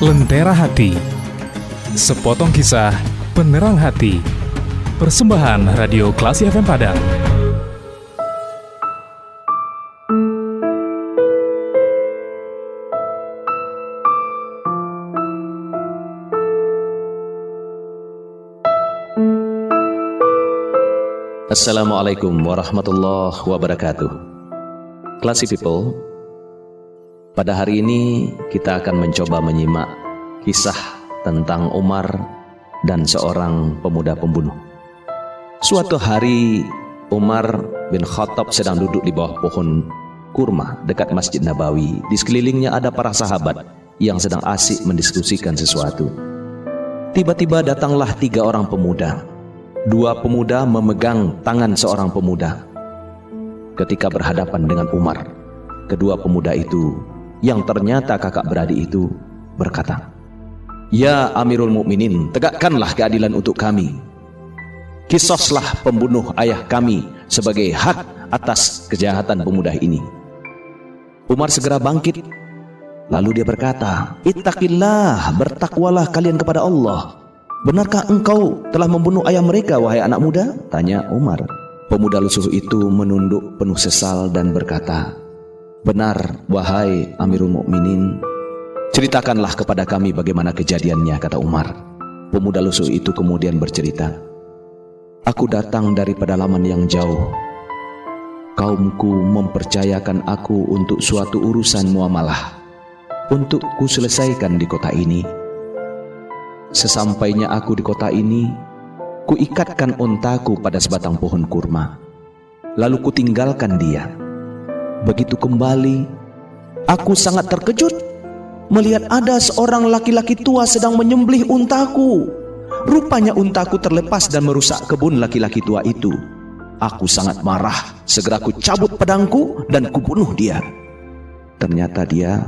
Lentera Hati. Sepotong kisah penerang hati. Persembahan Radio Klasi FM Padang. Assalamualaikum warahmatullahi wabarakatuh. Classy people Pada hari ini kita akan mencoba menyimak kisah tentang Umar dan seorang pemuda pembunuh. Suatu hari Umar bin Khattab sedang duduk di bawah pohon kurma dekat Masjid Nabawi. Di sekelilingnya ada para sahabat yang sedang asik mendiskusikan sesuatu. Tiba-tiba datanglah tiga orang pemuda. Dua pemuda memegang tangan seorang pemuda. Ketika berhadapan dengan Umar. Kedua pemuda itu yang ternyata kakak beradik itu berkata, "Ya Amirul Mukminin, tegakkanlah keadilan untuk kami. Kisoslah pembunuh ayah kami sebagai hak atas kejahatan pemuda ini." Umar segera bangkit lalu dia berkata, "Ittaqillah, bertakwalah kalian kepada Allah." Benarkah engkau telah membunuh ayah mereka, wahai anak muda? Tanya Umar. Pemuda lusuh itu menunduk penuh sesal dan berkata, Benar, wahai Amirul Mukminin. Ceritakanlah kepada kami bagaimana kejadiannya, kata Umar. Pemuda lusuh itu kemudian bercerita, Aku datang dari pedalaman yang jauh. Kaumku mempercayakan aku untuk suatu urusan muamalah. Untuk kuselesaikan di kota ini Sesampainya aku di kota ini, kuikatkan untaku pada sebatang pohon kurma. Lalu kutinggalkan dia. Begitu kembali, aku sangat terkejut melihat ada seorang laki-laki tua sedang menyembelih untaku. Rupanya untaku terlepas dan merusak kebun laki-laki tua itu. Aku sangat marah, segera ku cabut pedangku dan kubunuh dia. Ternyata dia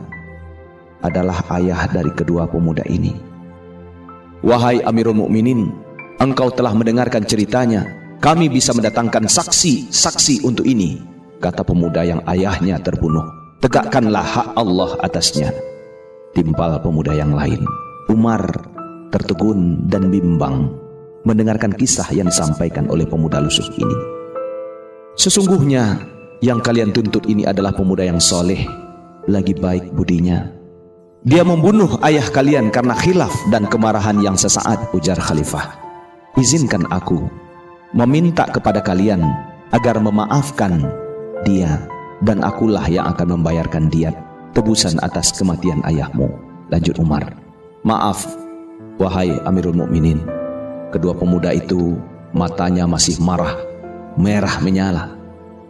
adalah ayah dari kedua pemuda ini. Wahai Amirul Mukminin, engkau telah mendengarkan ceritanya. Kami bisa mendatangkan saksi-saksi untuk ini, kata pemuda yang ayahnya terbunuh. Tegakkanlah hak Allah atasnya. Timpal pemuda yang lain. Umar tertegun dan bimbang mendengarkan kisah yang disampaikan oleh pemuda lusuh ini. Sesungguhnya yang kalian tuntut ini adalah pemuda yang soleh, lagi baik budinya, dia membunuh ayah kalian karena khilaf dan kemarahan yang sesaat ujar khalifah. Izinkan aku meminta kepada kalian agar memaafkan dia dan akulah yang akan membayarkan diat tebusan atas kematian ayahmu. Lanjut Umar. Maaf, wahai Amirul Mukminin. Kedua pemuda itu matanya masih marah, merah menyala.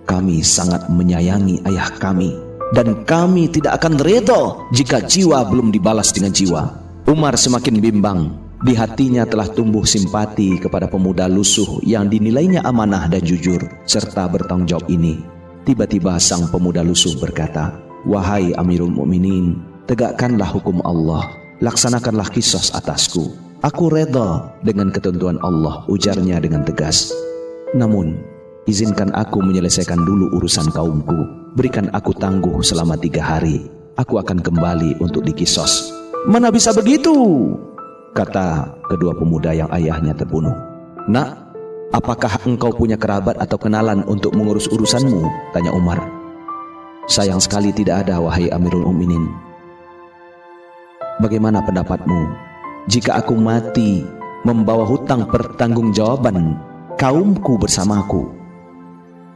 Kami sangat menyayangi ayah kami dan kami tidak akan redo jika jiwa belum dibalas dengan jiwa. Umar semakin bimbang. Di hatinya telah tumbuh simpati kepada pemuda lusuh yang dinilainya amanah dan jujur serta bertanggung jawab ini. Tiba-tiba sang pemuda lusuh berkata, Wahai Amirul Mukminin, tegakkanlah hukum Allah, laksanakanlah kisos atasku. Aku reda dengan ketentuan Allah, ujarnya dengan tegas. Namun, izinkan aku menyelesaikan dulu urusan kaumku berikan aku tangguh selama tiga hari. Aku akan kembali untuk dikisos. Mana bisa begitu? Kata kedua pemuda yang ayahnya terbunuh. Nak, apakah engkau punya kerabat atau kenalan untuk mengurus urusanmu? Tanya Umar. Sayang sekali tidak ada, wahai Amirul Uminin. Bagaimana pendapatmu? Jika aku mati membawa hutang pertanggungjawaban kaumku bersamaku,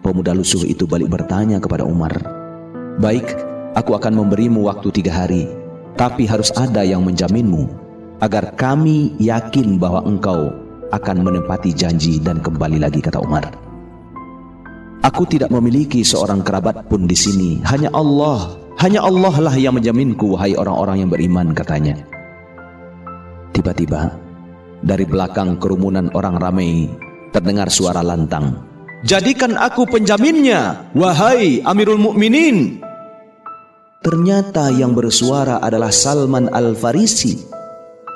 Pemuda lusuh itu balik bertanya kepada Umar, Baik, aku akan memberimu waktu tiga hari, tapi harus ada yang menjaminmu, agar kami yakin bahwa engkau akan menepati janji dan kembali lagi, kata Umar. Aku tidak memiliki seorang kerabat pun di sini, hanya Allah, hanya Allah lah yang menjaminku, wahai orang-orang yang beriman, katanya. Tiba-tiba, dari belakang kerumunan orang ramai, terdengar suara lantang. Jadikan aku penjaminnya, wahai Amirul Mukminin. Ternyata yang bersuara adalah Salman Al-Farisi.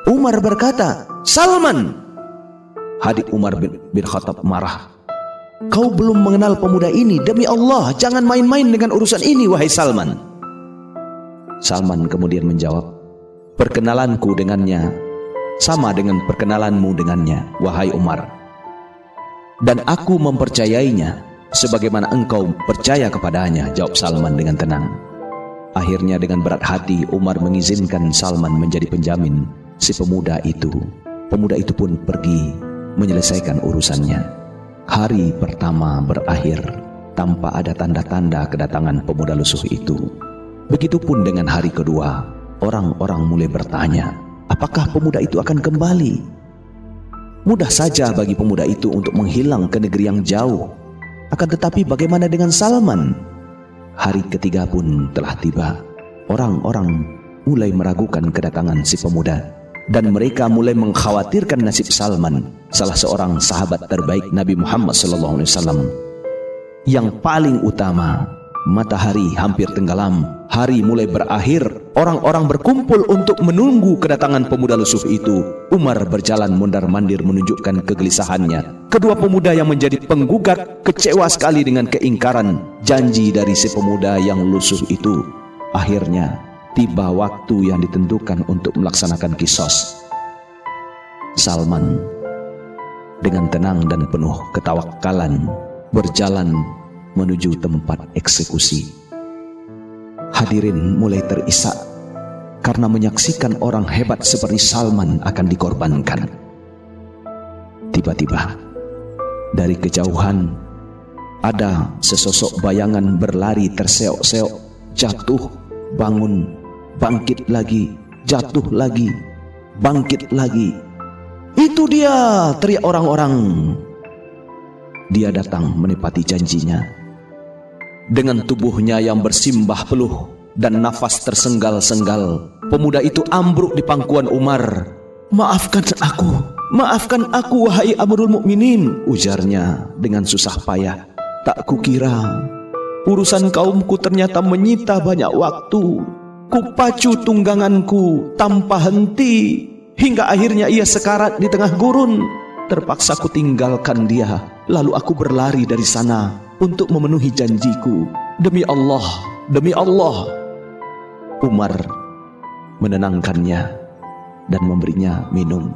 Umar berkata, Salman. Hadik Umar bin, bin Khattab marah. Kau belum mengenal pemuda ini, demi Allah jangan main-main dengan urusan ini wahai Salman. Salman kemudian menjawab, perkenalanku dengannya sama dengan perkenalanmu dengannya, wahai Umar. Dan aku mempercayainya sebagaimana engkau percaya kepadanya, jawab Salman dengan tenang. Akhirnya dengan berat hati Umar mengizinkan Salman menjadi penjamin si pemuda itu. Pemuda itu pun pergi menyelesaikan urusannya. Hari pertama berakhir tanpa ada tanda-tanda kedatangan pemuda lusuh itu. Begitupun dengan hari kedua, orang-orang mulai bertanya, apakah pemuda itu akan kembali? Mudah saja bagi pemuda itu untuk menghilang ke negeri yang jauh. Akan tetapi bagaimana dengan Salman? Hari ketiga pun telah tiba. Orang-orang mulai meragukan kedatangan si pemuda dan mereka mulai mengkhawatirkan nasib Salman, salah seorang sahabat terbaik Nabi Muhammad SAW. Yang paling utama, matahari hampir tenggelam, hari mulai berakhir, orang-orang berkumpul untuk menunggu kedatangan pemuda lusuh itu. Umar berjalan mondar-mandir menunjukkan kegelisahannya. Kedua pemuda yang menjadi penggugat kecewa sekali dengan keingkaran janji dari si pemuda yang lusuh itu. Akhirnya tiba waktu yang ditentukan untuk melaksanakan kisos. Salman dengan tenang dan penuh ketawakalan berjalan menuju tempat eksekusi. Hadirin mulai terisak karena menyaksikan orang hebat seperti Salman akan dikorbankan. Tiba-tiba dari kejauhan ada sesosok bayangan berlari terseok-seok, jatuh, bangun, bangkit lagi, jatuh lagi, bangkit lagi. Itu dia, teriak orang-orang. Dia datang menepati janjinya dengan tubuhnya yang bersimbah peluh dan nafas tersenggal-senggal, pemuda itu ambruk di pangkuan Umar. Maafkan aku, maafkan aku wahai Amrul Mukminin, ujarnya dengan susah payah. Tak kukira urusan kaumku ternyata menyita banyak waktu. Kupacu tungganganku tanpa henti hingga akhirnya ia sekarat di tengah gurun. Terpaksa ku tinggalkan dia, lalu aku berlari dari sana untuk memenuhi janjiku. Demi Allah, demi Allah. Umar menenangkannya dan memberinya minum.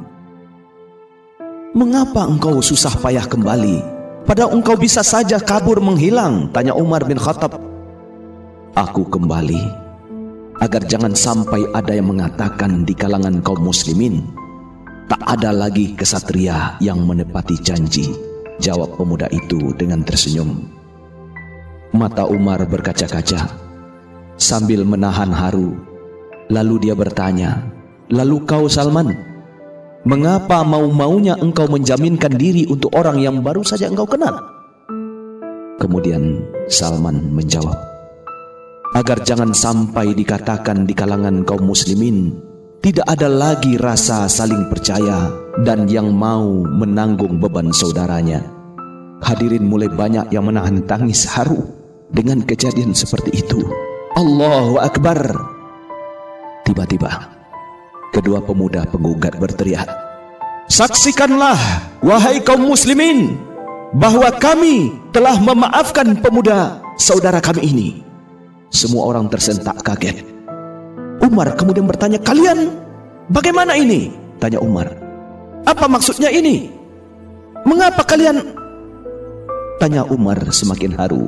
Mengapa engkau susah payah kembali? Padahal engkau bisa saja kabur menghilang, tanya Umar bin Khattab. Aku kembali agar jangan sampai ada yang mengatakan di kalangan kaum muslimin tak ada lagi kesatria yang menepati janji. Jawab pemuda itu dengan tersenyum. Mata Umar berkaca-kaca sambil menahan haru. Lalu dia bertanya, "Lalu kau Salman, mengapa mau-maunya engkau menjaminkan diri untuk orang yang baru saja engkau kenal?" Kemudian Salman menjawab, "Agar jangan sampai dikatakan di kalangan kaum muslimin tidak ada lagi rasa saling percaya dan yang mau menanggung beban saudaranya. Hadirin mulai banyak yang menahan tangis haru dengan kejadian seperti itu. Allahu Akbar. Tiba-tiba kedua pemuda penggugat berteriak, "Saksikanlah wahai kaum muslimin bahwa kami telah memaafkan pemuda saudara kami ini." Semua orang tersentak kaget Umar kemudian bertanya, kalian bagaimana ini? Tanya Umar. Apa maksudnya ini? Mengapa kalian? Tanya Umar semakin haru.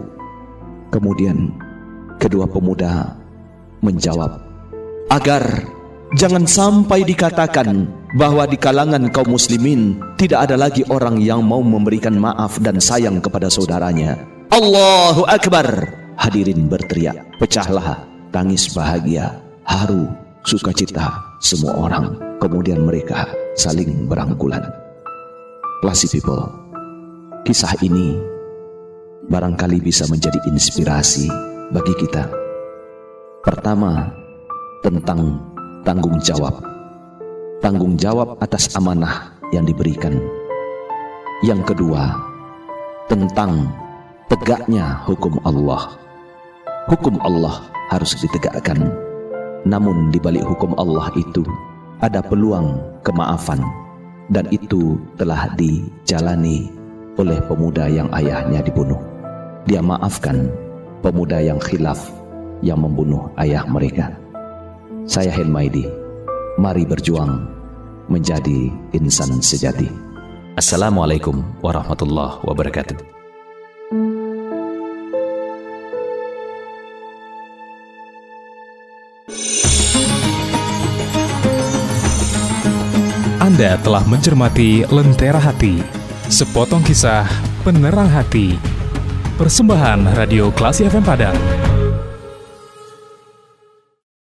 Kemudian kedua pemuda menjawab, agar jangan sampai dikatakan bahwa di kalangan kaum muslimin tidak ada lagi orang yang mau memberikan maaf dan sayang kepada saudaranya. Allahu Akbar. Hadirin berteriak, pecahlah tangis bahagia haru, sukacita semua orang. Kemudian mereka saling berangkulan. Classy people, kisah ini barangkali bisa menjadi inspirasi bagi kita. Pertama, tentang tanggung jawab. Tanggung jawab atas amanah yang diberikan. Yang kedua, tentang tegaknya hukum Allah. Hukum Allah harus ditegakkan namun di balik hukum Allah itu ada peluang kemaafan dan itu telah dijalani oleh pemuda yang ayahnya dibunuh. Dia maafkan pemuda yang khilaf yang membunuh ayah mereka. Saya Helmaidi mari berjuang menjadi insan sejati. Assalamualaikum warahmatullahi wabarakatuh. Anda telah mencermati Lentera Hati, sepotong kisah penerang hati. Persembahan Radio Klasi FM Padang.